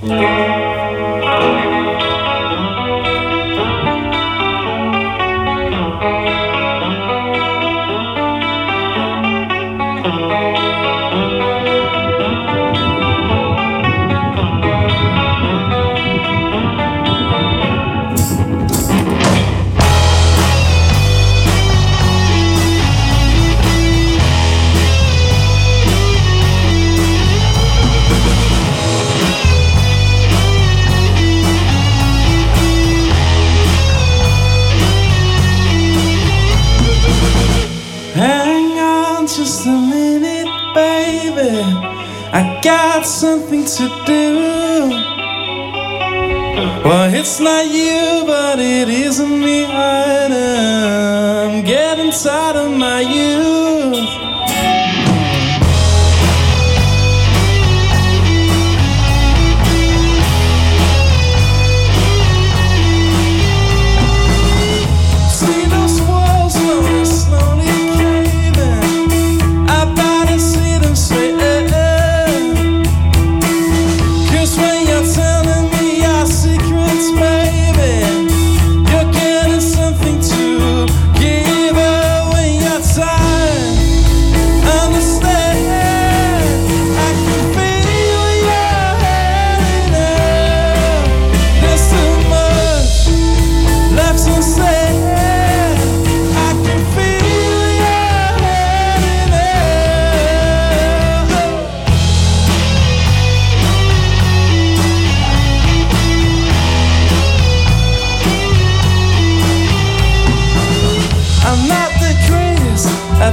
Hang a minute, baby. I got something to do. Well, it's not you, but it isn't me either. I'm getting tired of my youth.